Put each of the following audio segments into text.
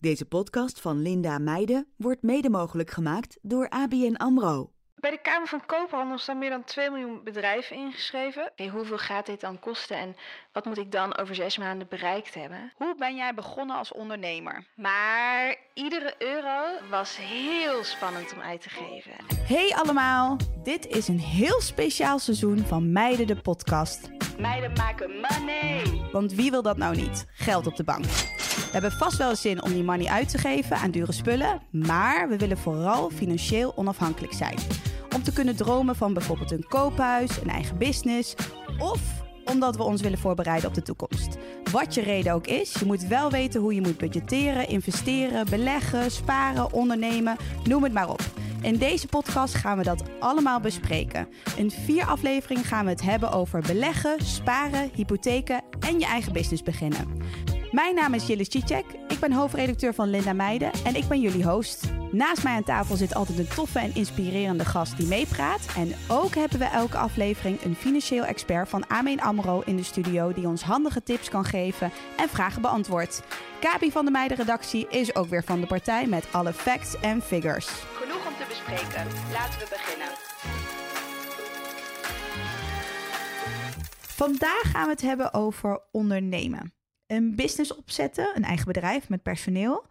Deze podcast van Linda Meijden wordt mede mogelijk gemaakt door ABN AMRO. Bij de Kamer van Koophandel staan meer dan 2 miljoen bedrijven ingeschreven. Oké, hoeveel gaat dit dan kosten en wat moet ik dan over zes maanden bereikt hebben? Hoe ben jij begonnen als ondernemer? Maar iedere euro was heel spannend om uit te geven. Hey allemaal, dit is een heel speciaal seizoen van Meiden de podcast. Meiden maken money! Want wie wil dat nou niet? Geld op de bank. We hebben vast wel zin om die money uit te geven aan dure spullen, maar we willen vooral financieel onafhankelijk zijn. Om te kunnen dromen van bijvoorbeeld een koophuis, een eigen business of omdat we ons willen voorbereiden op de toekomst. Wat je reden ook is, je moet wel weten hoe je moet budgetteren, investeren, beleggen, sparen, ondernemen, noem het maar op. In deze podcast gaan we dat allemaal bespreken. In vier afleveringen gaan we het hebben over beleggen, sparen, hypotheken en je eigen business beginnen. Mijn naam is Jillis Cicek, ik ben hoofdredacteur van Linda Meijden en ik ben jullie host. Naast mij aan tafel zit altijd een toffe en inspirerende gast die meepraat. En ook hebben we elke aflevering een financieel expert van Ameen AMRO in de studio... die ons handige tips kan geven en vragen beantwoordt. Kabi van de Meiden-redactie is ook weer van de partij met alle facts en figures. Genoeg om te bespreken. Laten we beginnen. Vandaag gaan we het hebben over ondernemen. Een business opzetten, een eigen bedrijf met personeel...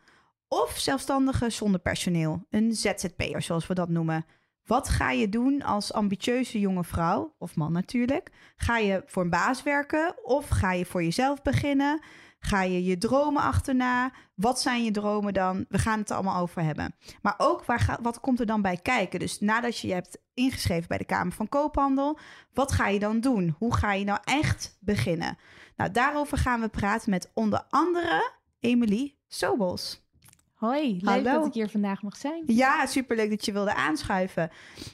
of zelfstandige zonder personeel, een ZZP'er zoals we dat noemen... Wat ga je doen als ambitieuze jonge vrouw, of man natuurlijk? Ga je voor een baas werken of ga je voor jezelf beginnen? Ga je je dromen achterna? Wat zijn je dromen dan? We gaan het er allemaal over hebben. Maar ook waar ga, wat komt er dan bij kijken? Dus nadat je je hebt ingeschreven bij de Kamer van Koophandel, wat ga je dan doen? Hoe ga je nou echt beginnen? Nou, daarover gaan we praten met onder andere Emily Sobels. Hoi, leuk Hallo. dat ik hier vandaag mag zijn. Ja, superleuk dat je wilde aanschuiven.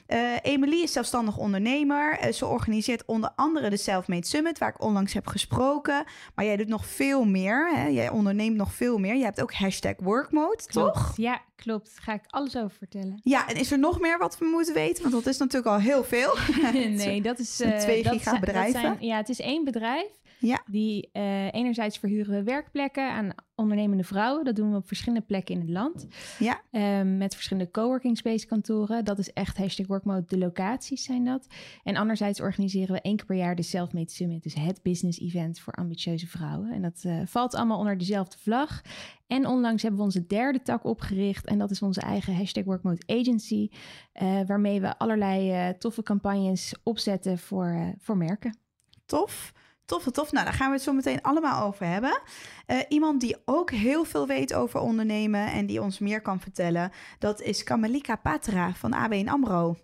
Eh Emily is zelfstandig ondernemer. Eh, ze organiseert onder andere de Selfmade Summit, waar ik onlangs heb gesproken. Maar jij doet nog veel meer. Hè? Jij onderneemt nog veel meer. Je hebt ook hashtag workmode, toch? Ja, klopt. Daar ga ik alles over vertellen. Ja, en is er nog meer wat we moeten weten? Want dat is natuurlijk al heel veel. nee, dat is... eh, twee dat giga zijn- dat zijn- ja, het is één bedrijf. Ja. Die eh, enerzijds verhuren we werkplekken aan ondernemende vrouwen. Dat doen we op verschillende plekken in het land. Ja. Ehm, met verschillende coworking space kantoren. Dat is echt hashtag workmode. De locaties zijn dat. En anderzijds organiseren we één keer per jaar de Selfmade Summit. Dus het business event voor ambitieuze vrouwen. En dat eh, valt allemaal onder dezelfde vlag. En onlangs hebben we onze derde tak opgericht. En dat is onze eigen hashtag workmode agency. eh, waarmee we allerlei toffe campagnes opzetten voor, voor merken. Tof. Tof, tof. Nou, daar gaan we het zo meteen allemaal over hebben. Eh, iemand die ook heel veel weet over ondernemen en die ons meer kan vertellen, dat is Kamalika Patra van ABN AMRO.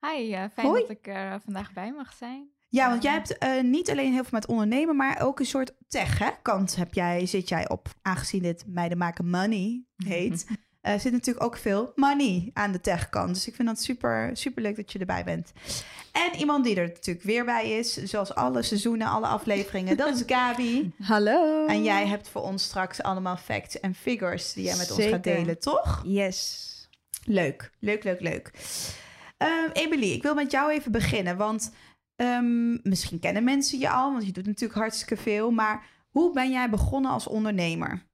Hi, eh, fijn Hoi. dat ik er vandaag bij mag zijn. Ja, want jij hebt eh, niet alleen heel veel met ondernemen, maar ook een soort tech hè, kant heb jij, zit jij op. Aangezien dit Meiden maken money heet, eh, zit natuurlijk ook veel money aan de tech kant. Dus ik vind dat super, super leuk dat je erbij bent. En iemand die er natuurlijk weer bij is, zoals alle seizoenen, alle afleveringen, dat is Gabi. Hallo. En jij hebt voor ons straks allemaal facts en figures die jij met ons gaat delen, toch? Yes. Leuk, leuk, leuk, leuk. Ehm Emily, ik wil met jou even beginnen, want ehm, misschien kennen mensen je al, want je doet natuurlijk hartstikke veel. Maar hoe ben jij begonnen als ondernemer?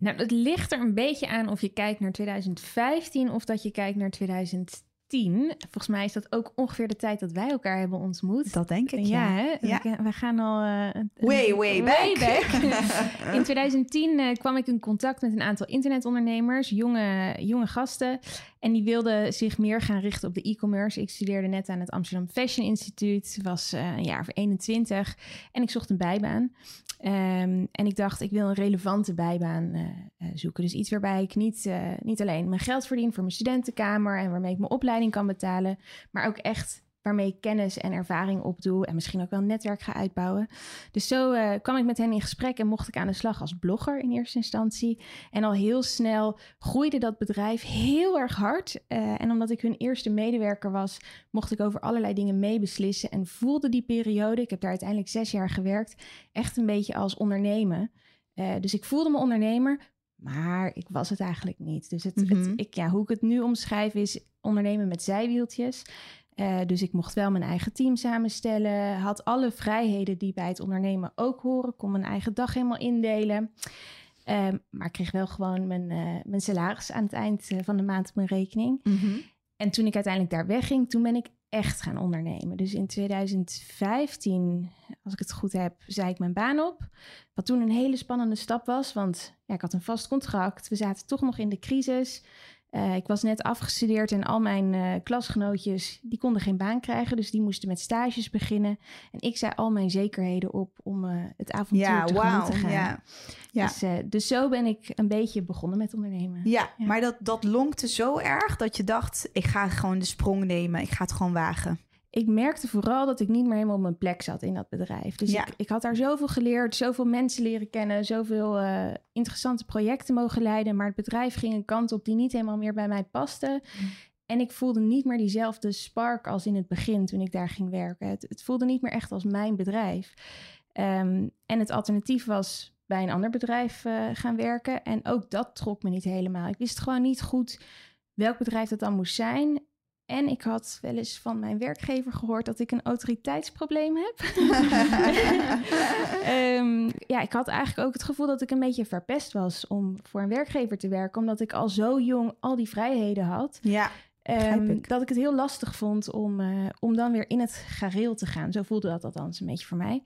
Nou, het ligt er een beetje aan of je kijkt naar 2015 of dat je kijkt naar 2010. Volgens mij is dat ook ongeveer de tijd dat wij elkaar hebben ontmoet. Dat denk ik, ja, ja. We, we gaan al... eh, een- Way, way back. In 2010 eh, kwam ik in contact met een aantal internetondernemers, jonge, jonge gasten. En die wilden zich meer gaan richten op de e-commerce. Ik studeerde net aan het Amsterdam Fashion Institute, was eh, een jaar of 21. En ik zocht een bijbaan. Ehm, en ik dacht, ik wil een relevante bijbaan eh, eh, zoeken. Dus iets waarbij ik niet, niet alleen mijn geld verdien voor mijn studentenkamer... en waarmee ik mijn opleiding kan betalen... maar ook echt waarmee ik kennis en ervaring opdoe... en misschien ook wel een netwerk ga uitbouwen. Dus zo eh, kwam ik met hen in gesprek en mocht ik aan de slag als blogger in eerste instantie. En al heel snel groeide dat bedrijf heel erg hard. Eh, en omdat ik hun eerste medewerker was, mocht ik over allerlei dingen meebeslissen. En voelde die periode, ik heb daar uiteindelijk zes jaar gewerkt, echt een beetje als ondernemen. Eh, dus ik voelde me ondernemer, maar ik was het eigenlijk niet. Dus het, Mhm. het, ik, ja, hoe ik het nu omschrijf is ondernemen met zijwieltjes. Eh, dus ik mocht wel mijn eigen team samenstellen, had alle vrijheden die bij het ondernemen ook horen, kon mijn eigen dag helemaal indelen. Ehm, maar ik kreeg wel gewoon mijn, eh, mijn salaris aan het eind eh, van de maand op mijn rekening. Mhm. En toen ik uiteindelijk daar wegging, toen ben ik echt gaan ondernemen. Dus in 2015, als ik het goed heb, zei ik mijn baan op. Wat toen een hele spannende stap was, want ja, ik had een vast contract. We zaten toch nog in de crisis. Eh, ik was net afgestudeerd en al mijn eh, klasgenootjes die konden geen baan krijgen, dus die moesten met stages beginnen. En ik zei al mijn zekerheden op om eh, het avontuur Ja, te gaan. Ja. Ja. Dus, dus zo ben ik een beetje begonnen met ondernemen. Ja, Ja. maar dat, dat lonkte zo erg dat je dacht, ik ga gewoon de sprong nemen. Ik ga het gewoon wagen. Ik merkte vooral dat ik niet meer helemaal op mijn plek zat in dat bedrijf. Dus Ja. ik, ik had daar zoveel geleerd, zoveel mensen leren kennen, zoveel eh, interessante projecten mogen leiden. Maar het bedrijf ging een kant op die niet helemaal meer bij mij paste. En ik voelde niet meer diezelfde spark als in het begin toen ik daar ging werken. Het, het voelde niet meer echt als mijn bedrijf. Ehm, en het alternatief was bij een ander bedrijf eh, gaan werken. En ook dat trok me niet helemaal. Ik wist gewoon niet goed welk bedrijf dat dan moest zijn. En ik had wel eens van mijn werkgever gehoord dat ik een autoriteitsprobleem heb. Ehm, ja, ik had eigenlijk ook het gevoel dat ik een beetje verpest was om voor een werkgever te werken, omdat ik al zo jong al die vrijheden had. Ja, Ehm, ik. dat ik het heel lastig vond om, eh, om dan weer in het gareel te gaan. Zo voelde dat althans een beetje voor mij.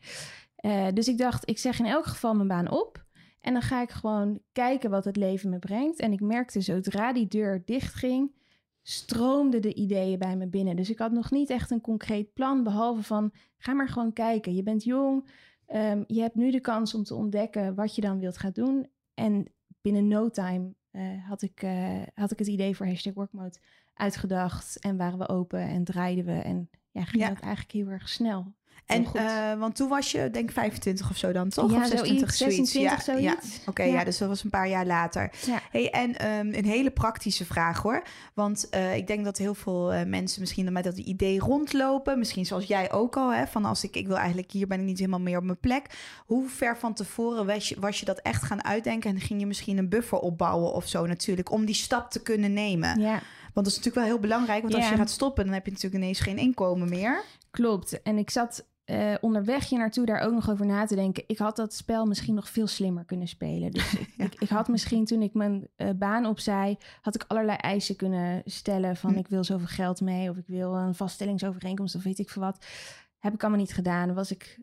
Eh, dus ik dacht, ik zeg in elk geval mijn baan op. En dan ga ik gewoon kijken wat het leven me brengt. En ik merkte zodra die deur dichtging, stroomden de ideeën bij me binnen. Dus ik had nog niet echt een concreet plan, behalve van ga maar gewoon kijken. Je bent jong, ehm, je hebt nu de kans om te ontdekken wat je dan wilt gaan doen. En binnen no time eh, had, ik, eh, had ik het idee voor hashtag workmode uitgedacht. En waren we open en draaiden we. En ja, ging Ja. dat eigenlijk heel erg snel. en eh, want toen was je denk ik 25 of zo dan, toch? Ja, of 26, zoiets, 26, Ja, ja. zoiets. Oké, Ja. ja. dus dat was een paar jaar later. Hey, en ehm, een hele praktische vraag hoor. Want eh, ik denk dat heel veel eh, mensen misschien met dat idee rondlopen. Misschien zoals jij ook al, hè, van als ik, ik wil eigenlijk hier ben ik niet helemaal meer op mijn plek. Hoe ver van tevoren was je, was je dat echt gaan uitdenken en ging je misschien een buffer opbouwen of zo natuurlijk, om die stap te kunnen nemen? Ja, dat is natuurlijk wel heel belangrijk, want als je gaat stoppen, dan heb je natuurlijk ineens geen inkomen meer. klopt. En ik zat eh, onderweg hier naartoe daar ook nog over na te denken. Ik had dat spel misschien nog veel slimmer kunnen spelen. Dus ik, Ja. ik, ik had misschien toen ik mijn eh, baan opzij, had ik allerlei eisen kunnen stellen van Hm. ik wil zoveel geld mee of ik wil een vaststellingsovereenkomst of weet ik veel wat. Heb ik allemaal niet gedaan. Daar was ik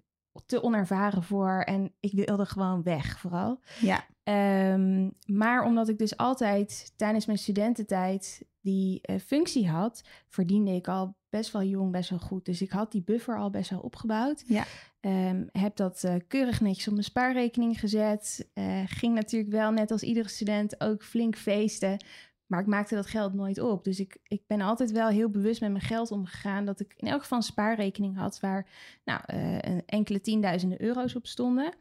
te onervaren voor en ik wilde gewoon weg vooral. Ja, Ehm, maar omdat ik dus altijd tijdens mijn studententijd die eh, functie had, verdiende ik al best wel jong, best wel goed. Dus ik had die buffer al best wel opgebouwd. Ja. Ehm, heb dat eh, keurig netjes op mijn spaarrekening gezet. Eh, ging natuurlijk wel, net als iedere student, ook flink feesten. Maar ik maakte dat geld nooit op. Dus ik, ik ben altijd wel heel bewust met mijn geld omgegaan. Dat ik in elk geval een spaarrekening had waar nou, een enkele tienduizenden euro's op stonden.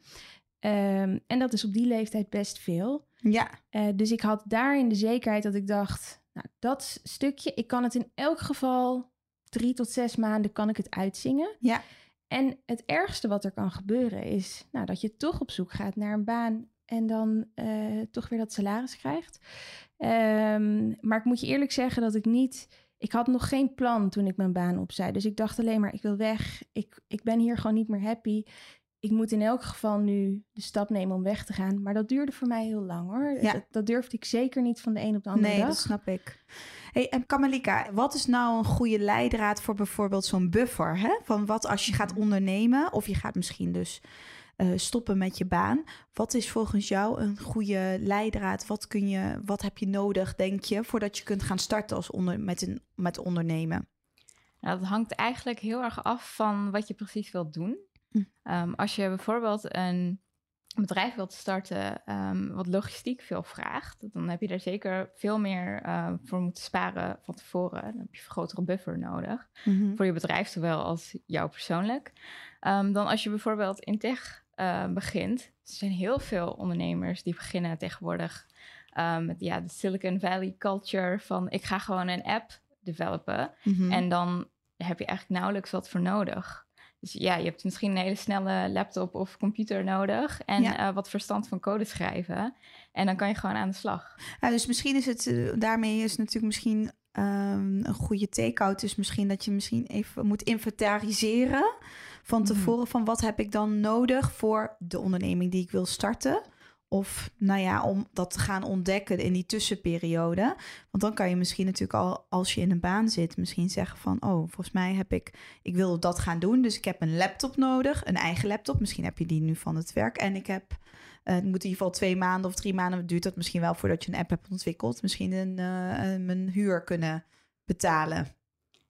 Ehm, en dat is op die leeftijd best veel. ja, dus ik had daarin de zekerheid dat ik dacht, nou, dat stukje, ik kan het in elk geval drie tot zes maanden kan ik het uitzingen. Ja. En het ergste wat er kan gebeuren is nou, dat je toch op zoek gaat naar een baan en dan eh, toch weer dat salaris krijgt. Ehm, maar ik moet je eerlijk zeggen dat ik niet, ik had nog geen plan toen ik mijn baan opzij. Dus ik dacht alleen maar, ik wil weg. Ik, ik ben hier gewoon niet meer happy ik moet in elk geval nu de stap nemen om weg te gaan. Maar dat duurde voor mij heel lang hoor. Ja. Dat, dat durfde ik zeker niet van de een op de andere nee, dag. dat snap ik. Hey, en Kamalika, wat is nou een goede leidraad voor bijvoorbeeld zo'n buffer? Hè? Van wat als je gaat ondernemen of je gaat misschien dus eh, stoppen met je baan. Wat is volgens jou een goede leidraad? Wat, kun je, wat heb je nodig, denk je, voordat je kunt gaan starten als onder, met, een, met ondernemen? Nou, dat hangt eigenlijk heel erg af van wat je precies wilt doen. Hm. Ehm, als je bijvoorbeeld een bedrijf wilt starten ehm, wat logistiek veel vraagt, dan heb je daar zeker veel meer eh, voor moeten sparen van tevoren. Dan heb je een grotere buffer nodig voor je bedrijf, zowel als jou persoonlijk. Ehm, dan als je bijvoorbeeld in tech eh, begint. Er zijn heel veel ondernemers die beginnen tegenwoordig ehm, met ja, de Silicon Valley culture van ik ga gewoon een app developen. Mhm. En dan heb je eigenlijk nauwelijks wat voor nodig. Dus ja, je hebt misschien een hele snelle laptop of computer nodig en Ja. eh, wat verstand van code schrijven. En dan kan je gewoon aan de slag. Ja, dus misschien is het, eh, daarmee is natuurlijk misschien ehm, een goede take-out. is misschien dat je misschien even moet inventariseren van Mhm. tevoren van wat heb ik dan nodig voor de onderneming die ik wil starten. Of nou ja, om dat te gaan ontdekken in die tussenperiode. Want dan kan je misschien natuurlijk al, als je in een baan zit, misschien zeggen van, oh, volgens mij heb ik, ik wil dat gaan doen. Dus ik heb een laptop nodig, een eigen laptop. Misschien heb je die nu van het werk. En ik heb, uh, het moet in ieder geval twee maanden of drie maanden, duurt dat misschien wel voordat je een app hebt ontwikkeld. Misschien een, uh, mijn huur kunnen betalen.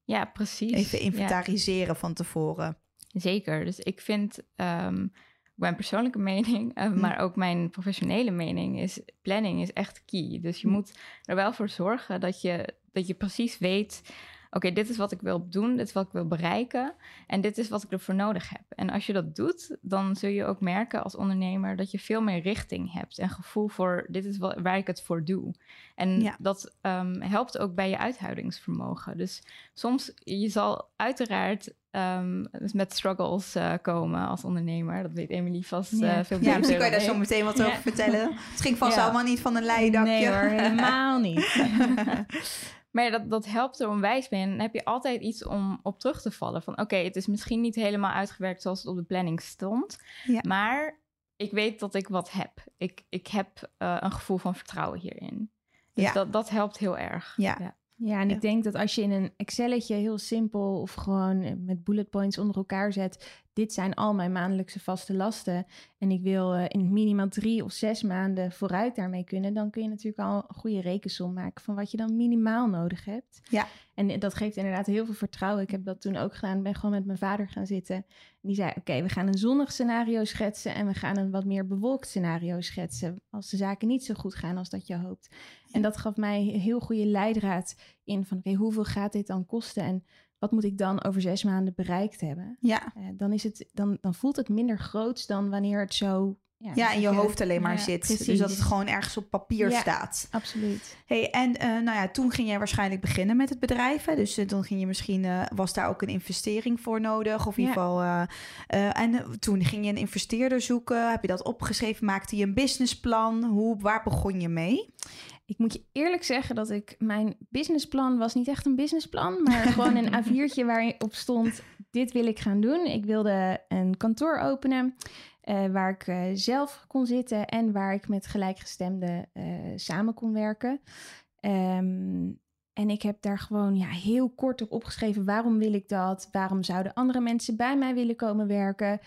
Ja, precies. Even inventariseren van tevoren. Zeker. Dus ik vind um, mijn persoonlijke mening, uh, maar ook mijn professionele mening is: planning is echt key. Dus je moet er wel voor zorgen dat je, dat je precies weet oké, dit is wat ik wil doen, dit is wat ik wil bereiken en dit is wat ik ervoor nodig heb. En als je dat doet, dan zul je ook merken als ondernemer dat je veel meer richting hebt en gevoel voor dit is waar ik het voor doe. En dat um, helpt ook bij je uithoudingsvermogen. Dus soms, je zal uiteraard um, met struggles uh, komen als ondernemer. Dat weet Emily vast uh, veel beter. Ja, misschien kan je daar zo meteen wat over vertellen. Het ging vast allemaal niet van een leidakje. Nee hoor, helemaal niet. Maar dat, dat helpt er onwijs mee. En dan heb je altijd iets om op terug te vallen. Van oké, het is misschien niet helemaal uitgewerkt zoals het op de planning stond. Maar ik weet dat ik wat heb. Ik, ik heb uh, een gevoel van vertrouwen hierin. Dus ja. dat, dat helpt heel erg. Ja. ja. Ja, en ik denk dat als je in een Excelletje heel simpel of gewoon met bullet points onder elkaar zet, dit zijn al mijn maandelijkse vaste lasten en ik wil uh, in minimaal drie of zes maanden vooruit daarmee kunnen, dan kun je natuurlijk al een goede rekensom maken van wat je dan minimaal nodig hebt. Ja. En dat geeft inderdaad heel veel vertrouwen. Ik heb dat toen ook gedaan. Ik ben gewoon met mijn vader gaan zitten. En die zei: Oké, we gaan een zonnig scenario schetsen. En we gaan een wat meer bewolkt scenario schetsen. Als de zaken niet zo goed gaan als dat je hoopt. En dat gaf mij heel goede leidraad in van: Oké, hoeveel gaat dit dan kosten? En wat moet ik dan over zes maanden bereikt hebben? Ja. Uh, dan, is het, dan, dan voelt het minder groots dan wanneer het zo ja, ja in je hoofd alleen maar zit. Precies. Dus dat het gewoon ergens op papier ja, staat. Absoluut. Hey, en uh, nou ja, toen ging jij waarschijnlijk beginnen met het bedrijf. Hè? Dus uh, dan ging je misschien, uh, was daar ook een investering voor nodig. Of in ieder geval. en toen ging je een investeerder zoeken. Heb je dat opgeschreven? Maakte je een businessplan? Hoe, waar begon je mee? Ik moet je eerlijk zeggen dat ik mijn businessplan was niet echt een businessplan, maar gewoon een A4'tje waarop stond: dit wil ik gaan doen. Ik wilde een kantoor openen. Uh, waar ik uh, zelf kon zitten en waar ik met gelijkgestemden uh, samen kon werken. Um, en ik heb daar gewoon ja, heel kort op opgeschreven: waarom wil ik dat? Waarom zouden andere mensen bij mij willen komen werken?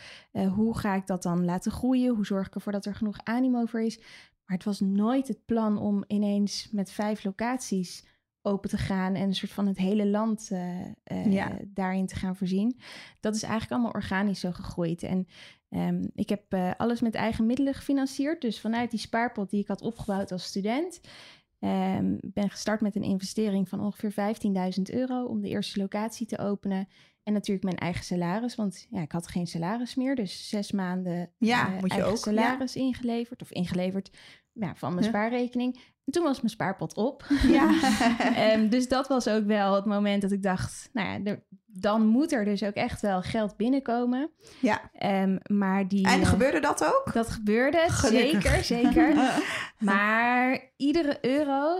hoe ga ik dat dan laten groeien? Hoe zorg ik ervoor dat er genoeg animo voor is? Maar het was nooit het plan om ineens met vijf locaties open te gaan en een soort van het hele land ja. daarin te gaan voorzien. Dat is eigenlijk allemaal organisch zo gegroeid. En Um, ik heb uh, alles met eigen middelen gefinancierd. Dus vanuit die spaarpot die ik had opgebouwd als student, um, ben gestart met een investering van ongeveer 15.000 euro om de eerste locatie te openen. En natuurlijk mijn eigen salaris, want ja, ik had geen salaris meer. Dus zes maanden ja, uh, moet je eigen ook, salaris ja. ingeleverd of ingeleverd ja, van mijn spaarrekening. En toen was mijn spaarpot op. Ja. um, dus dat was ook wel het moment dat ik dacht, nou ja, er, dan moet er dus ook echt wel geld binnenkomen. Ja. Um, maar die, en gebeurde dat ook? Dat gebeurde, Gelukkig. zeker, zeker. maar iedere euro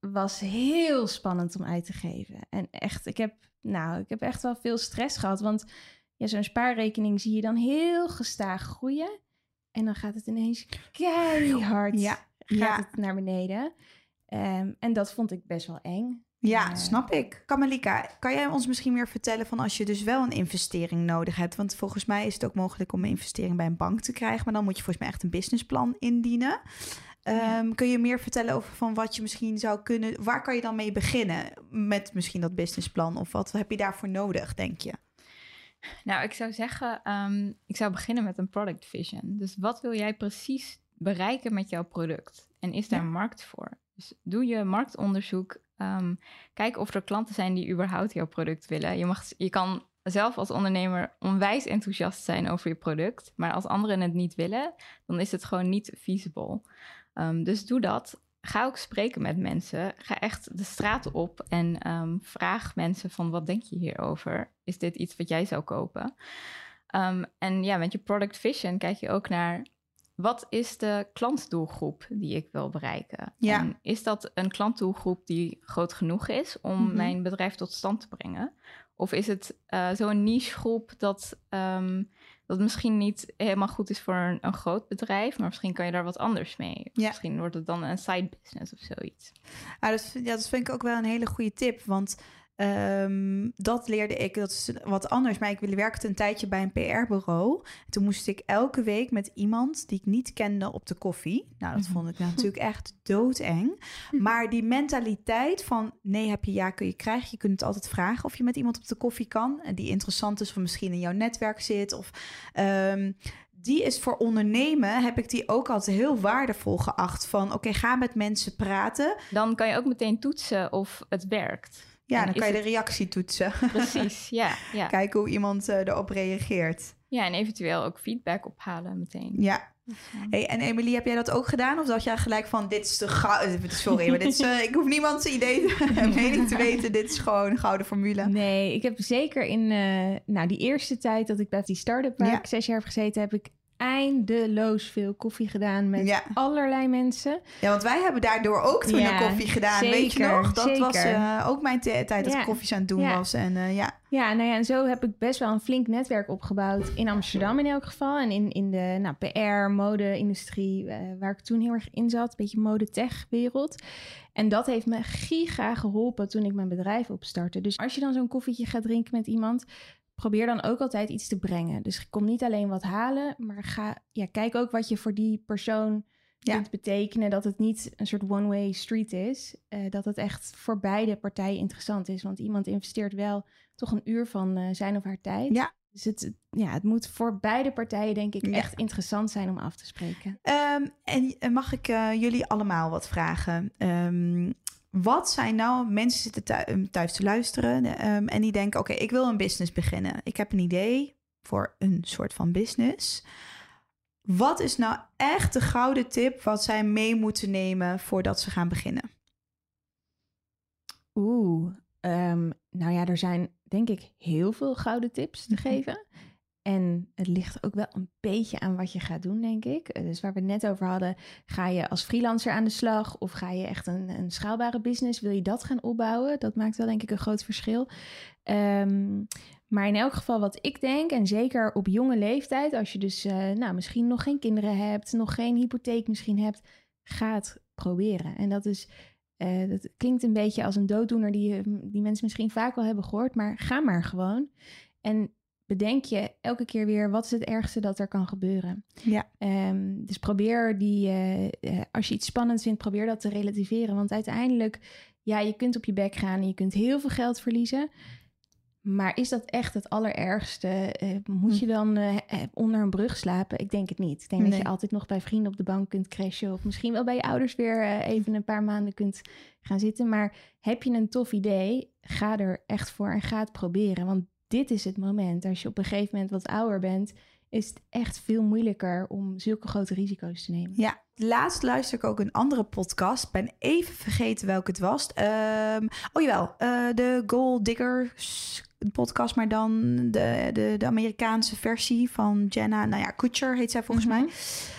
was heel spannend om uit te geven. En echt, ik heb, nou, ik heb echt wel veel stress gehad. Want ja, zo'n spaarrekening zie je dan heel gestaag groeien. En dan gaat het ineens keihard ja. gaat ja. het naar beneden. Um, en dat vond ik best wel eng. Ja, uh, snap ik. Kamalika, kan jij ons misschien meer vertellen van als je dus wel een investering nodig hebt? Want volgens mij is het ook mogelijk om een investering bij een bank te krijgen. Maar dan moet je volgens mij echt een businessplan indienen. Um, ja. Kun je meer vertellen over van wat je misschien zou kunnen... Waar kan je dan mee beginnen met misschien dat businessplan? Of wat heb je daarvoor nodig, denk je? Nou, ik zou zeggen, um, ik zou beginnen met een product vision. Dus wat wil jij precies bereiken met jouw product? En is daar ja. markt voor? Dus doe je marktonderzoek. Um, kijk of er klanten zijn die überhaupt jouw product willen. Je, mag, je kan zelf als ondernemer onwijs enthousiast zijn over je product. Maar als anderen het niet willen, dan is het gewoon niet feasible. Um, dus doe dat. Ga ook spreken met mensen. Ga echt de straat op en um, vraag mensen van wat denk je hierover? Is dit iets wat jij zou kopen? Um, en ja, met je product vision kijk je ook naar wat is de klantdoelgroep die ik wil bereiken? Ja. En is dat een klantdoelgroep die groot genoeg is om mm-hmm. mijn bedrijf tot stand te brengen? Of is het uh, zo'n niche groep dat, um, dat misschien niet helemaal goed is voor een, een groot bedrijf, maar misschien kan je daar wat anders mee. Ja. Misschien wordt het dan een side business of zoiets. Ah, dat, ja, dat vind ik ook wel een hele goede tip. Want ehm, dat leerde ik, dat is wat anders. Maar ik werkte een tijdje bij een PR-bureau. Toen moest ik elke week met iemand die ik niet kende op de koffie. Nou, dat Mhm. vond ik natuurlijk echt doodeng. Maar die mentaliteit van nee heb je, ja kun je krijgen. Je kunt het altijd vragen of je met iemand op de koffie kan. En die interessant is of misschien in jouw netwerk zit. Of ehm, die is voor ondernemen, heb ik die ook altijd heel waardevol geacht. Van oké, ga met mensen praten. Dan kan je ook meteen toetsen of het werkt. Ja, En dan kan je de het- reactie toetsen. Precies, ja, ja. Kijken hoe iemand eh, erop reageert. Ja, en eventueel ook feedback ophalen meteen. Ja. Eh, Hey, en Emily, heb jij dat ook gedaan? Of dacht jij gelijk van, dit is de gouden... Sorry, maar dit is, eh, ik hoef niemands idee en mening te weten. Dit is gewoon een gouden formule. Nee, ik heb zeker in eh, nou, die eerste tijd dat ik bij die start-up waar Ja. ik zes jaar heb gezeten, heb ik eindeloos veel koffie gedaan met Ja. allerlei mensen. Ja, want wij hebben daardoor ook toen Ja, koffie gedaan. Weet je nog? Dat was eh, ook mijn tijd dat Ja. ik koffies aan het doen was. En eh, ja, Ja, nou ja, en zo heb ik best wel een flink netwerk opgebouwd in Amsterdam in elk geval. En in, in de nou, PR, mode-industrie, eh, waar ik toen heel erg in zat. Een beetje mode-tech-wereld. En dat heeft me giga geholpen toen ik mijn bedrijf opstartte. Dus als je dan zo'n koffietje gaat drinken met iemand, probeer dan ook altijd iets te brengen. Dus kom niet alleen wat halen, maar ga, ja, kijk ook wat je voor die persoon Ja. kunt betekenen. Dat het niet een soort one-way street is. eh, dat het echt voor beide partijen interessant is. Want iemand investeert wel toch een uur van eh, zijn of haar tijd. Ja. Dus het, ja, het moet voor beide partijen, denk ik, Ja. echt interessant zijn om af te spreken. Ehm, en mag ik eh, jullie allemaal wat vragen? Ehm, wat zijn nou, mensen zitten thu- thuis te luisteren ehm, en die denken, oké, ik wil een business beginnen. Ik heb een idee voor een soort van business. Wat is nou echt de gouden tip wat zij mee moeten nemen voordat ze gaan beginnen? Oeh, ehm, nou ja, er zijn denk ik heel veel gouden tips te Mhm. geven. En het ligt ook wel een beetje aan wat je gaat doen, denk ik. Eh, Dus waar we het net over hadden, ga je als freelancer aan de slag of ga je echt een, een schaalbare business? Wil je dat gaan opbouwen? Dat maakt wel denk ik een groot verschil. Ehm, maar in elk geval wat ik denk, en zeker op jonge leeftijd, als je dus eh, nou, misschien nog geen kinderen hebt, nog geen hypotheek misschien hebt, ga het proberen. En dat is eh, dat klinkt een beetje als een dooddoener die, die mensen misschien vaak wel hebben gehoord, maar ga maar gewoon. En bedenk je elke keer weer, wat is het ergste dat er kan gebeuren? Ja. Ehm, dus probeer die, eh, eh, als je iets spannends vindt, probeer dat te relativeren. Want uiteindelijk, ja, je kunt op je bek gaan en je kunt heel veel geld verliezen. Maar is dat echt het allerergste? Eh, moet je dan onder een brug slapen? Ik denk het niet. Ik denk dat je altijd nog bij vrienden op de bank kunt crashen. Of misschien wel bij je ouders weer even een paar maanden kunt gaan zitten. Maar heb je een tof idee? Ga er echt voor en ga het proberen. Want dit is het moment. Als je op een gegeven moment wat ouder bent, is het echt veel moeilijker om zulke grote risico's te nemen. Ja, laatst luister ik ook een andere podcast. Ben even vergeten welke het was. Ehm, oh jawel, eh, de Gold Diggers podcast, maar dan de, de, de Amerikaanse versie van Jenna. Nou ja, Kutcher heet zij volgens mij.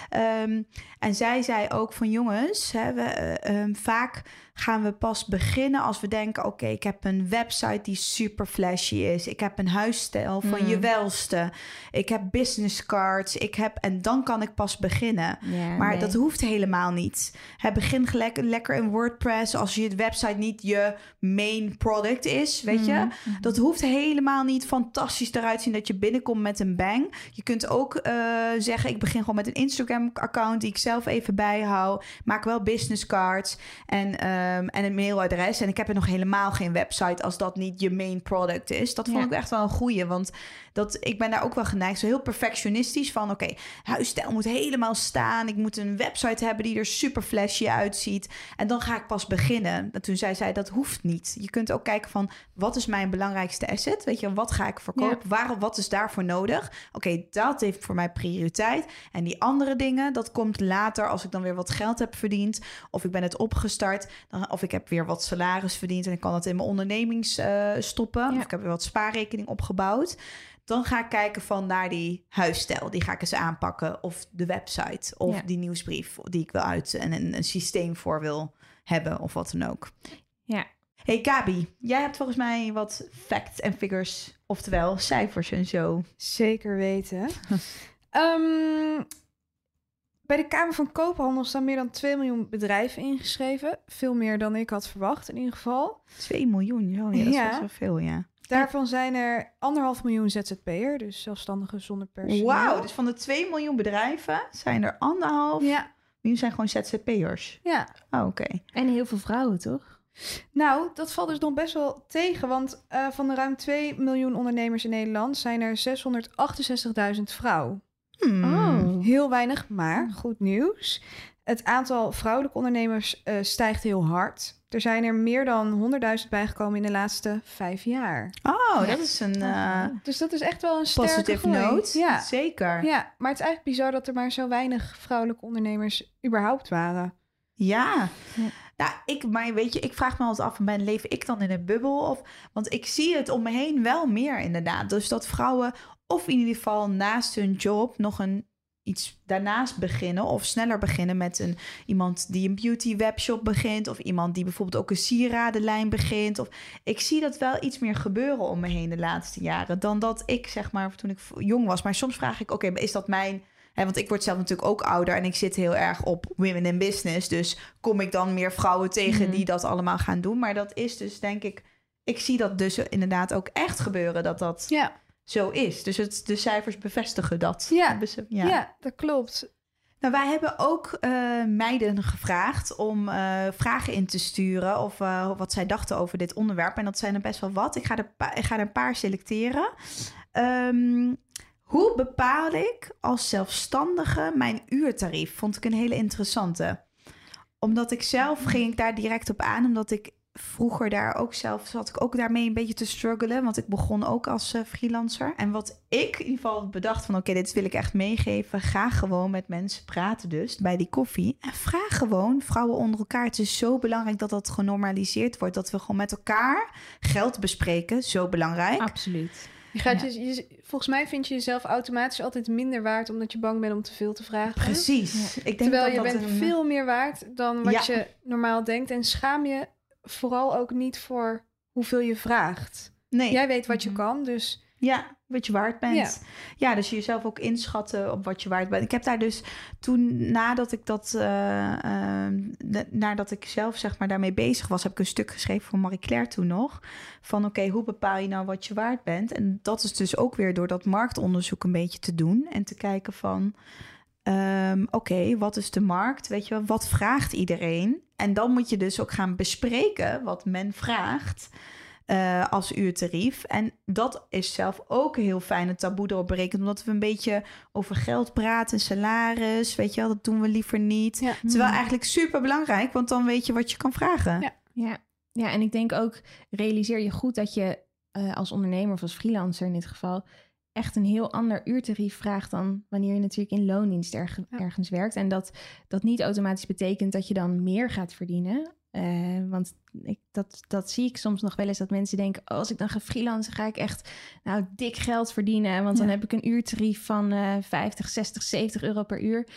Ehm, en zij zei ook van jongens, hè, we, eh, ehm, vaak gaan we pas beginnen als we denken... oké, ik heb een website die super flashy is. Ik heb een huisstijl van Mm. je welste. Ik heb business cards. Ik heb, en dan kan ik pas beginnen. Maar nee. dat hoeft helemaal niet. Hè, begin gelijk, lekker in WordPress als je website niet je main product is, weet je. Mhm. Dat hoeft helemaal niet fantastisch eruit zien dat je binnenkomt met een bang. Je kunt ook eh, zeggen, ik begin gewoon met een Instagram-account die ik zelf even bijhoud. Maak wel business cards en, ehm, en een mailadres. En ik heb er nog helemaal geen website als dat niet je main product is. Dat vond Ja. ik echt wel een goeie, want dat, ik ben daar ook wel geneigd. Zo heel perfectionistisch van, oké, huisstijl moet helemaal staan. Ik moet een website hebben die er super flashy uitziet. En dan ga ik pas beginnen. En toen zei zij, dat hoeft niet. Je kunt ook kijken van, wat is mijn belangrijkste Weet je, wat ga ik verkopen? Waarom, wat is daarvoor nodig? Oké, dat heeft voor mij prioriteit. En die andere dingen, dat komt later als ik dan weer wat geld heb verdiend. Of ik ben het opgestart. Dan, of ik heb weer wat salaris verdiend en ik kan dat in mijn ondernemings eh, stoppen. Ja. Of ik heb weer wat spaarrekening opgebouwd. Dan ga ik kijken van naar die huisstijl. Die ga ik eens aanpakken. Of de website. Of Ja. die nieuwsbrief die ik wil uit en een, een systeem voor wil hebben. Of wat dan ook. Ja. Hey Kabi, jij hebt volgens mij wat facts en figures Oftewel cijfers en zo. Zeker weten. Ehm, bij de Kamer van Koophandel staan meer dan 2 miljoen bedrijven ingeschreven. Veel meer dan ik had verwacht in ieder geval. 2 miljoen, ja, dat Ja. is best wel veel, ja. Daarvan zijn er anderhalf miljoen ZZP'er, dus zelfstandigen zonder personeel. Wauw, dus van de 2 miljoen bedrijven zijn er anderhalf Ja, miljoen zijn gewoon ZZP'ers. ja. Oh, oké. En heel veel vrouwen, toch? Nou, dat valt dus nog best wel tegen, want eh, van de ruim 2 miljoen ondernemers in Nederland zijn er 668.000 vrouwen. Hmm. Oh. Heel weinig, maar goed nieuws. Het aantal vrouwelijke ondernemers eh, stijgt heel hard. Er zijn er meer dan 100.000 bijgekomen in de laatste vijf jaar. Oh, dat is een eh Dus dat is echt wel een sterke groei. note. Ja. Zeker. ja, maar het is eigenlijk bizar dat er maar zo weinig vrouwelijke ondernemers überhaupt waren. Ja. Ja. Nou, ik, maar weet je, ik vraag me altijd af, ben leef ik dan in een bubbel? Of, want ik zie het om me heen wel meer inderdaad. Dus dat vrouwen of in ieder geval naast hun job nog een iets daarnaast beginnen of sneller beginnen met een iemand die een beauty webshop begint of iemand die bijvoorbeeld ook een sieradenlijn begint of ik zie dat wel iets meer gebeuren om me heen de laatste jaren dan dat ik zeg maar toen ik jong was maar soms vraag ik oké is dat mijn Hè, want ik word zelf natuurlijk ook ouder en ik zit heel erg op women in business. Dus kom ik dan meer vrouwen tegen Mhm. die dat allemaal gaan doen. Maar dat is dus denk ik, ik zie dat dus inderdaad ook echt gebeuren dat dat Ja, zo is. Dus het, de cijfers bevestigen dat. Ja. Ja. dat klopt. Nou, wij hebben ook eh, meiden gevraagd om eh, vragen in te sturen of eh, wat zij dachten over dit onderwerp. En dat zijn er best wel wat. Ik ga er, ik ga er een paar selecteren. Ehm, hoe bepaal ik als zelfstandige mijn uurtarief? Vond ik een hele interessante. Omdat ik zelf ging ik daar direct op aan, omdat ik vroeger daar ook zelf zat ik ook daarmee een beetje te struggelen, want ik begon ook als eh, freelancer. En wat ik in ieder geval bedacht van oké, dit wil ik echt meegeven, ga gewoon met mensen praten dus bij die koffie en vraag gewoon vrouwen onder elkaar. Het is zo belangrijk dat dat genormaliseerd wordt, dat we gewoon met elkaar geld bespreken, zo belangrijk. Absoluut. Je gaat Ja. je, je- volgens mij vind je jezelf automatisch altijd minder waard omdat je bang bent om te veel te vragen. Precies. Ik denk Terwijl dat je dat bent een- veel meer waard dan wat Ja. je normaal denkt. En schaam je vooral ook niet voor hoeveel je vraagt. Nee. Jij weet wat je Mhm. kan, dus Ja, wat je waard bent. Ja. Ja. dus jezelf ook inschatten op wat je waard bent. Ik heb daar dus toen, nadat ik dat, eh, eh, na- nadat ik zelf zeg maar daarmee bezig was, heb ik een stuk geschreven voor Marie Claire toen nog. Van oké, hoe bepaal je nou wat je waard bent? En dat is dus ook weer door dat marktonderzoek een beetje te doen en te kijken van. ehm, Oké, wat is de markt? Weet je wel, wat vraagt iedereen? En dan moet je dus ook gaan bespreken wat men vraagt eh, als uurtarief. En dat is zelf ook een heel fijn, het taboe erop berekend. Omdat we een beetje over geld praten, salaris, weet je wel, dat doen we liever niet. Ja. Terwijl eigenlijk super belangrijk, want dan weet je wat je kan vragen. Ja. Ja. ja, en ik denk ook, realiseer je goed dat je eh, als ondernemer of als freelancer in dit geval echt een heel ander uurtarief vraagt dan wanneer je natuurlijk in loondienst erg- Ja. ergens werkt. En dat dat niet automatisch betekent dat je dan meer gaat verdienen. Eh, want ik, dat, dat zie ik soms nog wel eens dat mensen denken: oh, als ik dan ga freelancen, ga ik echt nou, dik geld verdienen. Want dan heb ik een uurtarief van eh 50, 60, 70 euro per uur.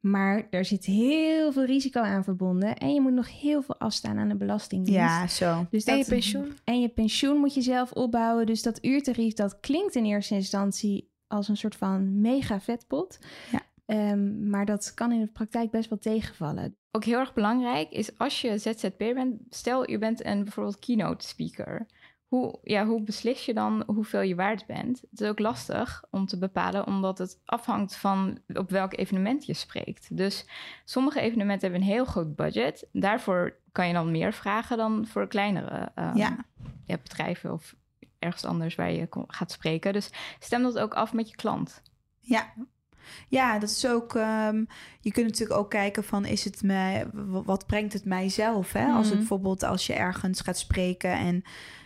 Maar er zit heel veel risico aan verbonden. En je moet nog heel veel afstaan aan de belastingdienst. Ja, zo. Dus en je pensioen. En je pensioen moet je zelf opbouwen. Dus dat uurtarief, dat klinkt in eerste instantie als een soort van mega vetpot. Ja. Ehm, maar dat kan in de praktijk best wel tegenvallen. Ook heel erg belangrijk is als je ZZP'er bent, stel je bent een bijvoorbeeld keynote speaker. Hoe, ja, hoe beslis je dan hoeveel je waard bent? Het is ook lastig om te bepalen, omdat het afhangt van op welk evenement je spreekt. Dus sommige evenementen hebben een heel groot budget. Daarvoor kan je dan meer vragen dan voor kleinere ehm, Ja. ja, bedrijven of ergens anders waar je gaat spreken. Dus stem dat ook af met je klant. Ja. Ja, dat is ook. ehm, je kunt natuurlijk ook kijken van is het mij, wat brengt het mijzelf? Hè? Als het Mhm. bijvoorbeeld als je ergens gaat spreken en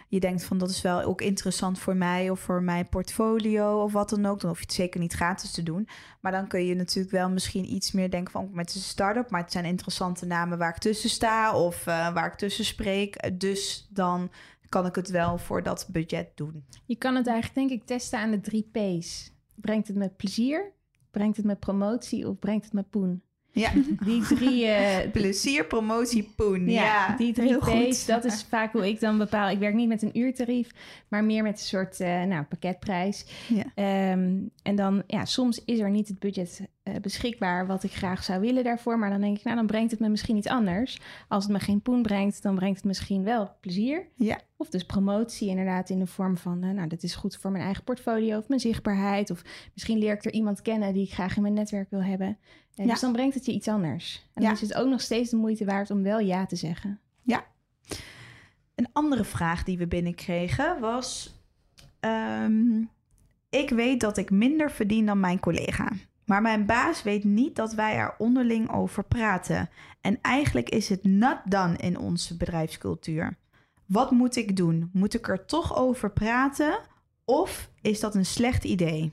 je denkt van dat is wel ook interessant voor mij of voor mijn portfolio of wat dan ook, dan hoef je het zeker niet gratis te doen. Maar dan kun je natuurlijk wel misschien iets meer denken van met een start-up, maar het zijn interessante namen waar ik tussen sta of eh, waar ik tussen spreek. Dus dan kan ik het wel voor dat budget doen. Je kan het eigenlijk denk ik testen aan de drie P's. Brengt het met plezier? Brengt het met promotie? Of brengt het met poen? Ja. Die drie, eh, Plezier, promotie, poen. ja, Ja, die drie heel goed. P's, dat is vaak hoe ik dan bepaal. Ik werk niet met een uurtarief, maar meer met een soort eh, nou, pakketprijs. Ja. Ehm, en dan, ja, soms is er niet het budget beschikbaar wat ik graag zou willen daarvoor. Maar dan denk ik, nou, dan brengt het me misschien iets anders. Als het me geen poen brengt, dan brengt het misschien wel plezier. Ja. Of dus promotie inderdaad in de vorm van, eh, nou, dat is goed voor mijn eigen portfolio of mijn zichtbaarheid. Of misschien leer ik er iemand kennen die ik graag in mijn netwerk wil hebben. En Ja. Dus dan brengt het je iets anders. En dan Ja. is het ook nog steeds de moeite waard om wel ja te zeggen. Een andere vraag die we binnenkregen was... ehm, ik weet dat ik minder verdien dan mijn collega. Maar mijn baas weet niet dat wij er onderling over praten. En eigenlijk is het not done in onze bedrijfscultuur. Wat moet ik doen? Moet ik er toch over praten? Of is dat een slecht idee?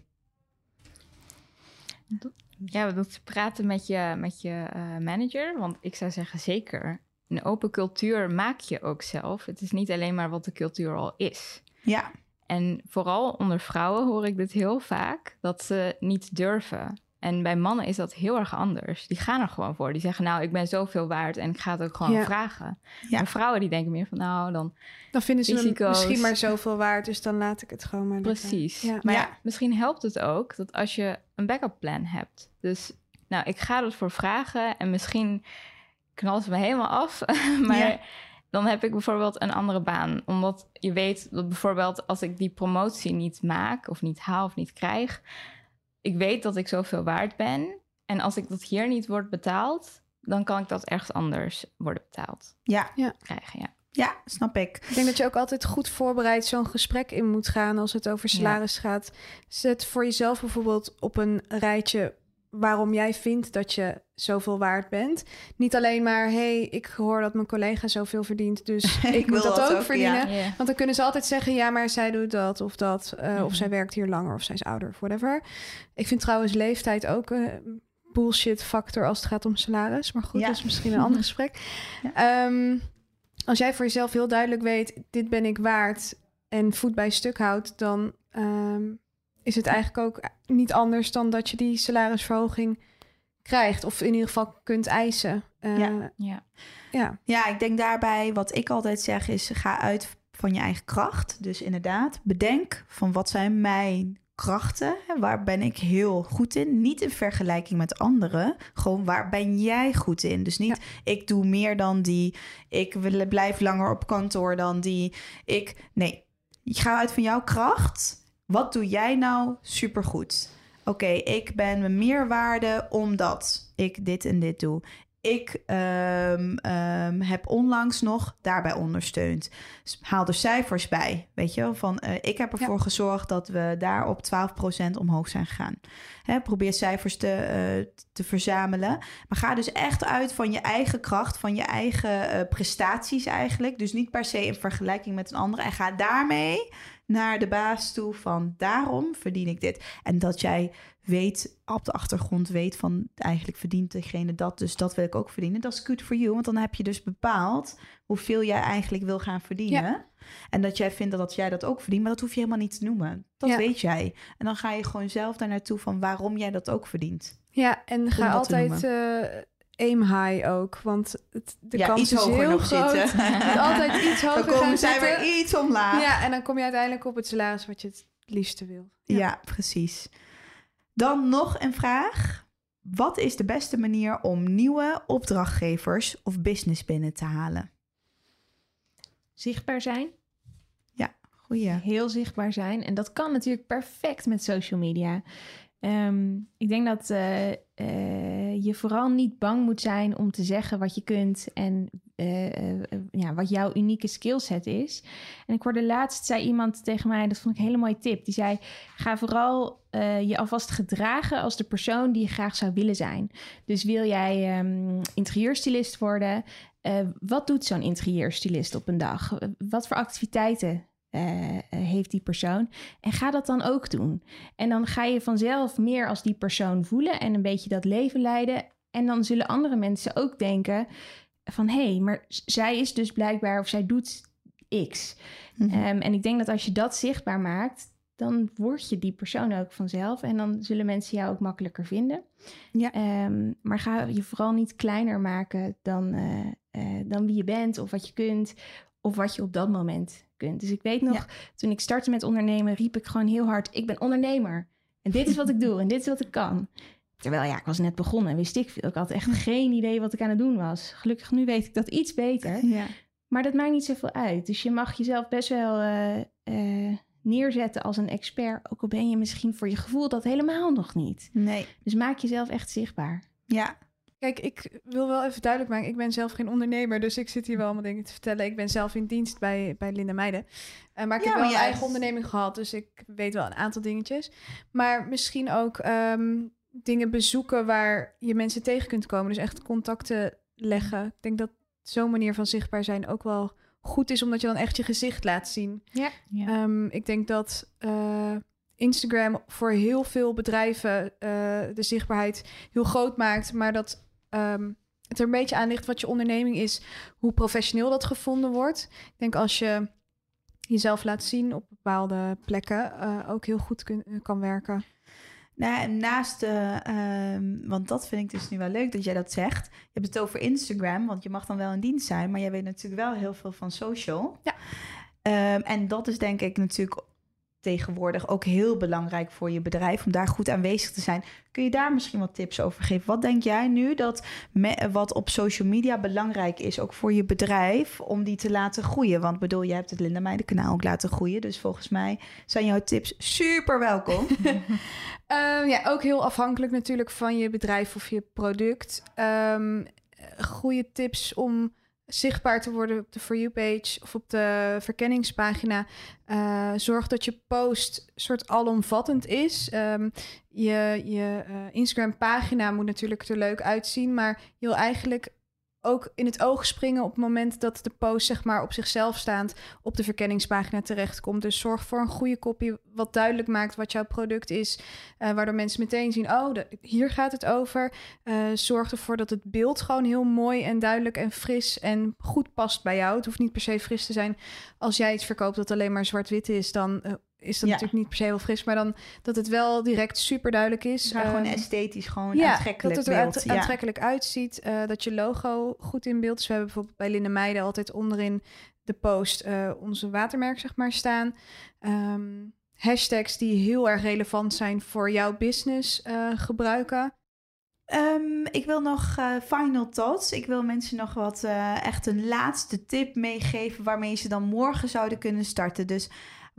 Ja, dat praten met je, met je eh, manager. Want ik zou zeggen, zeker. Een open cultuur maak je ook zelf. Het is niet alleen maar wat de cultuur al is. Ja, En vooral onder vrouwen hoor ik dit heel vaak, dat ze niet durven. En bij mannen is dat heel erg anders. Die gaan er gewoon voor. Die zeggen, nou, ik ben zoveel waard en ik ga het ook gewoon Ja. vragen. Ja. En vrouwen die denken meer van, nou, dan Dan vinden ze Risico's. misschien maar zoveel waard, dus dan laat ik het gewoon maar. Precies. Ja. Maar Ja. misschien helpt het ook dat als je een backup plan hebt. Dus nou, ik ga ervoor vragen en misschien knalt het me helemaal af. maar dan heb ik bijvoorbeeld een andere baan. Omdat je weet dat bijvoorbeeld als ik die promotie niet maak of niet haal of niet krijg. Ik weet dat ik zoveel waard ben. En als ik dat hier niet wordt betaald, dan kan ik dat ergens anders worden betaald. ja, Krijgen, ja. ja, snap ik. Ik denk dat je ook altijd goed voorbereid zo'n gesprek in moet gaan als het over salaris gaat. Zet voor jezelf bijvoorbeeld op een rijtje waarom jij vindt dat je zoveel waard bent. Niet alleen maar, hey, ik hoor dat mijn collega zoveel verdient, dus ik, wil moet dat, dat ook ook, verdienen. Ja. Want dan kunnen ze altijd zeggen, ja, maar zij doet dat of dat. eh, Of Mhm. zij werkt hier langer of zij is ouder of whatever. Ik vind trouwens leeftijd ook een bullshit factor als het gaat om salaris. Maar goed, Ja. dat is misschien een ander gesprek. Ehm, als jij voor jezelf heel duidelijk weet, dit ben ik waard en voet bij stuk houdt, dan ehm, is het eigenlijk ook niet anders dan dat je die salarisverhoging krijgt. Of in ieder geval kunt eisen. Eh, Ja. Ja. ja. Ja, ik denk daarbij wat ik altijd zeg is ga uit van je eigen kracht. Dus inderdaad, bedenk van wat zijn mijn krachten? Waar ben ik heel goed in? Niet in vergelijking met anderen. Gewoon waar ben jij goed in? Dus niet ik doe meer dan die. Ik wil- blijf langer op kantoor dan die. Ik nee, ga uit van jouw kracht. Wat doe jij nou supergoed? Oké, ik ben mijn meerwaarde omdat ik dit en dit doe. Ik ehm, ehm, heb onlangs nog daarbij ondersteund. Haal er cijfers bij. Weet je wel? Van eh, ik heb ervoor gezorgd dat we daar op 12% omhoog zijn gegaan. Hè, probeer cijfers te, eh, te verzamelen. Maar ga dus echt uit van je eigen kracht, van je eigen eh, prestaties eigenlijk. Dus niet per se in vergelijking met een ander. En ga daarmee naar de baas toe van daarom verdien ik dit. En dat jij weet, op de achtergrond weet van eigenlijk verdient degene dat, dus dat wil ik ook verdienen. Dat is good for you, want dan heb je dus bepaald hoeveel jij eigenlijk wil gaan verdienen. En dat jij vindt dat, dat jij dat ook verdient, maar dat hoef je helemaal niet te noemen. Dat Ja. weet jij. En dan ga je gewoon zelf daar naartoe van waarom jij dat ook verdient. Ja, en ga altijd aim high ook, want het, de ja, kans iets is heel nog groot. zitten. Je moet altijd iets hoger dan komen zij zitten. weer iets omlaag. Ja, en dan kom je uiteindelijk op het salaris wat je het liefste wil. Ja. precies. Dan nog een vraag. Wat is de beste manier om nieuwe opdrachtgevers of business binnen te halen? Zichtbaar zijn. Goeie. Heel zichtbaar zijn. En dat kan natuurlijk perfect met social media. Ehm, ik denk dat eh, eh, je vooral niet bang moet zijn om te zeggen wat je kunt en eh, eh, ja, wat jouw unieke skillset is. En ik hoorde laatst, zei iemand tegen mij, dat vond ik een hele mooie tip. Die zei, ga vooral eh, je alvast gedragen als de persoon die je graag zou willen zijn. Dus wil jij ehm interieurstylist worden? Wat doet zo'n interieurstylist op een dag? Wat voor activiteiten eh, eh, heeft die persoon? En ga dat dan ook doen. En dan ga je vanzelf meer als die persoon voelen en een beetje dat leven leiden. En dan zullen andere mensen ook denken van hé, hey, maar zij is dus blijkbaar of zij doet X. Mhm. Ehm, en ik denk dat als je dat zichtbaar maakt, dan word je die persoon ook vanzelf. En dan zullen mensen jou ook makkelijker vinden. Ja. Ehm, maar ga je vooral niet kleiner maken dan, eh, dan wie je bent of wat je kunt. Of wat je op dat moment kunt. Dus ik weet nog, Ja. toen ik startte met ondernemen, riep ik gewoon heel hard: Ik ben ondernemer. En dit is wat ik doe en dit is wat ik kan. Terwijl ja, ik was net begonnen en wist ik veel. Ik had echt geen idee wat ik aan het doen was. Gelukkig nu weet ik dat iets beter. Ja. Maar dat maakt niet zoveel uit. Dus je mag jezelf best wel eh, eh, neerzetten als een expert. Ook al ben je misschien voor je gevoel dat helemaal nog niet. Nee. Dus maak jezelf echt zichtbaar. Ja. Kijk, ik wil wel even duidelijk maken. Ik ben zelf geen ondernemer, dus ik zit hier wel allemaal dingen te vertellen. Ik ben zelf in dienst bij, bij Linda Meijden. Eh, maar ik Ja, heb maar wel een juist. eigen onderneming gehad, dus ik weet wel een aantal dingetjes. Maar misschien ook ehm, dingen bezoeken waar je mensen tegen kunt komen. Dus echt contacten leggen. Ik denk dat zo'n manier van zichtbaar zijn ook wel goed is, omdat je dan echt je gezicht laat zien. Ja. Ehm, ik denk dat eh, Instagram voor heel veel bedrijven eh, de zichtbaarheid heel groot maakt, maar dat ehm, het er een beetje aan ligt wat je onderneming is, hoe professioneel dat gevonden wordt. Ik denk als je jezelf laat zien op bepaalde plekken, eh, ook heel goed kun- kan werken. Nou, en naast de, ehm, want dat vind ik dus nu wel leuk dat jij dat zegt. Je hebt het over Instagram, want je mag dan wel in dienst zijn, maar jij weet natuurlijk wel heel veel van social. Ja. Ehm, en dat is denk ik natuurlijk tegenwoordig ook heel belangrijk voor je bedrijf om daar goed aanwezig te zijn. Kun je daar misschien wat tips over geven? Wat denk jij nu dat wat op social media belangrijk is, ook voor je bedrijf, om die te laten groeien? Want bedoel, je hebt het Linda Meijden kanaal ook laten groeien, dus volgens mij zijn jouw tips super welkom. Ehm, ja, ook heel afhankelijk natuurlijk van je bedrijf of je product. Ehm goede tips om zichtbaar te worden op de For You page of op de verkenningspagina. Eh, zorg dat je post soort alomvattend is. Ehm, je je eh, Instagram pagina moet natuurlijk er leuk uitzien, maar je wil eigenlijk ook in het oog springen op het moment dat de post zeg maar op zichzelf staand op de verkenningspagina terechtkomt. Dus zorg voor een goede kopie wat duidelijk maakt wat jouw product is, eh, waardoor mensen meteen zien, oh, hier gaat het over. Eh, zorg ervoor dat het beeld gewoon heel mooi en duidelijk en fris en goed past bij jou. Het hoeft niet per se fris te zijn. Als jij iets verkoopt dat alleen maar zwart-wit is, dan eh, is dat Ja. natuurlijk niet per se heel fris, maar dan dat het wel direct super duidelijk is. Maar gewoon Ehm, esthetisch, gewoon ja, aantrekkelijk dat het er beeld. aantrekkelijk uitziet. eh, dat je logo goed in beeld is. We hebben bijvoorbeeld bij Linde Meijden altijd onderin de post eh, onze watermerk zeg maar staan. Ehm, hashtags die heel erg relevant zijn voor jouw business eh, gebruiken. Ehm, ik wil nog final thoughts. Ik wil mensen nog wat echt een laatste tip meegeven waarmee ze dan morgen zouden kunnen starten. Dus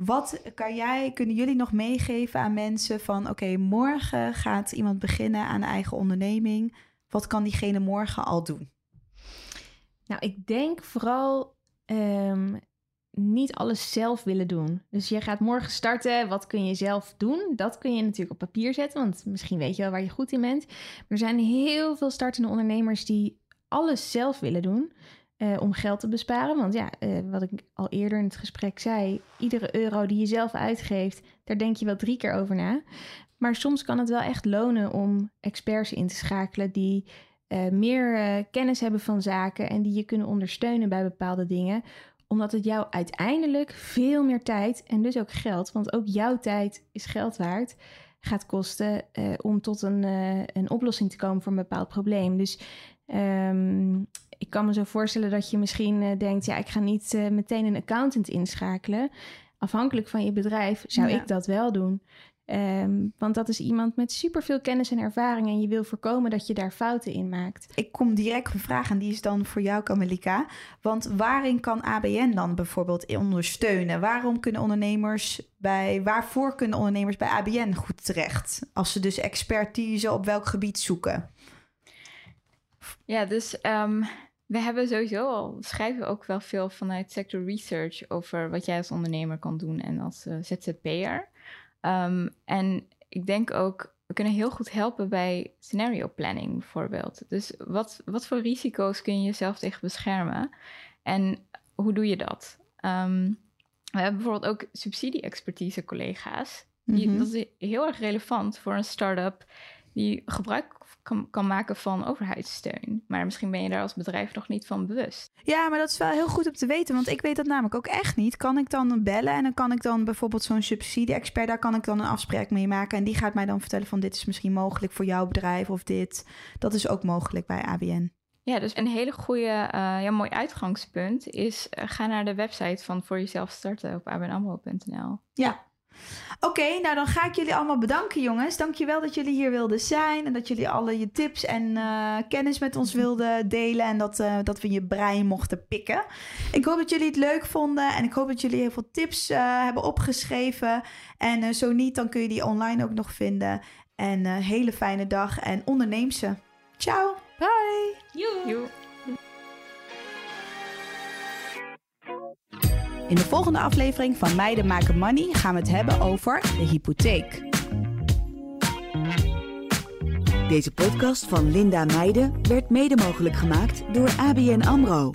wat kan jij, kunnen jullie nog meegeven aan mensen van oké, morgen gaat iemand beginnen aan eigen onderneming. Wat kan diegene morgen al doen? Nou, ik denk vooral ehm, niet alles zelf willen doen. Dus je gaat morgen starten. Wat kun je zelf doen? Dat kun je natuurlijk op papier zetten, want misschien weet je wel waar je goed in bent. Er zijn heel veel startende ondernemers die alles zelf willen doen. Eh, om geld te besparen. Want ja, eh, wat ik al eerder in het gesprek zei, iedere euro die je zelf uitgeeft, daar denk je wel drie keer over na. Maar soms kan het wel echt lonen om experts in te schakelen die eh, meer kennis hebben van zaken en die je kunnen ondersteunen bij bepaalde dingen. Omdat het jou uiteindelijk veel meer tijd en dus ook geld, want ook jouw tijd is geld waard, gaat kosten om tot een, een oplossing te komen voor een bepaald probleem. Dus ehm, ik kan me zo voorstellen dat je misschien eh, denkt, ja, ik ga niet eh, meteen een accountant inschakelen. Afhankelijk van je bedrijf zou Ja. ik dat wel doen. Ehm, want dat is iemand met superveel kennis en ervaring en je wil voorkomen dat je daar fouten in maakt. Ik kom direct op een vraag en die is dan voor jou, Kamelika. Want waarin kan ABN dan bijvoorbeeld ondersteunen? Waarom kunnen ondernemers bij, waarvoor kunnen ondernemers bij ABN goed terecht? Als ze dus expertise op welk gebied zoeken? Ja, dus ehm, we hebben sowieso al, schrijven we ook wel veel vanuit sector research over wat jij als ondernemer kan doen en als eh, ZZP'er. Ehm, en ik denk ook, we kunnen heel goed helpen bij scenario planning bijvoorbeeld. Dus wat, wat voor risico's kun je jezelf tegen beschermen? En hoe doe je dat? Ehm, we hebben bijvoorbeeld ook subsidie-expertise collega's. Die, Mhm. Dat is heel erg relevant voor een start-up die gebruik kan, kan maken van overheidssteun. Maar misschien ben je daar als bedrijf nog niet van bewust. Ja, maar dat is wel heel goed om te weten, want ik weet dat namelijk ook echt niet. Kan ik dan bellen en dan kan ik dan bijvoorbeeld zo'n subsidie-expert, daar kan ik dan een afspraak mee maken. En die gaat mij dan vertellen van dit is misschien mogelijk voor jouw bedrijf of dit. Dat is ook mogelijk bij ABN. Ja, dus een hele goede, uh, ja, mooi uitgangspunt is uh, ga naar de website van voor jezelf starten op abnamro.nl. Ja, Oké, okay, nou dan ga ik jullie allemaal bedanken, jongens. Dankjewel dat jullie hier wilden zijn en dat jullie alle je tips en uh, kennis met ons wilden delen en dat, uh, dat we je brein mochten pikken. Ik hoop dat jullie het leuk vonden en ik hoop dat jullie heel veel tips uh, hebben opgeschreven. En zo niet, dan kun je die online ook nog vinden. En hele fijne dag en onderneem ze. Ciao. Bye. Joe. In de volgende aflevering van Meiden Maken Money gaan we het hebben over de hypotheek. Deze podcast van Linda Meijden werd mede mogelijk gemaakt door ABN AMRO.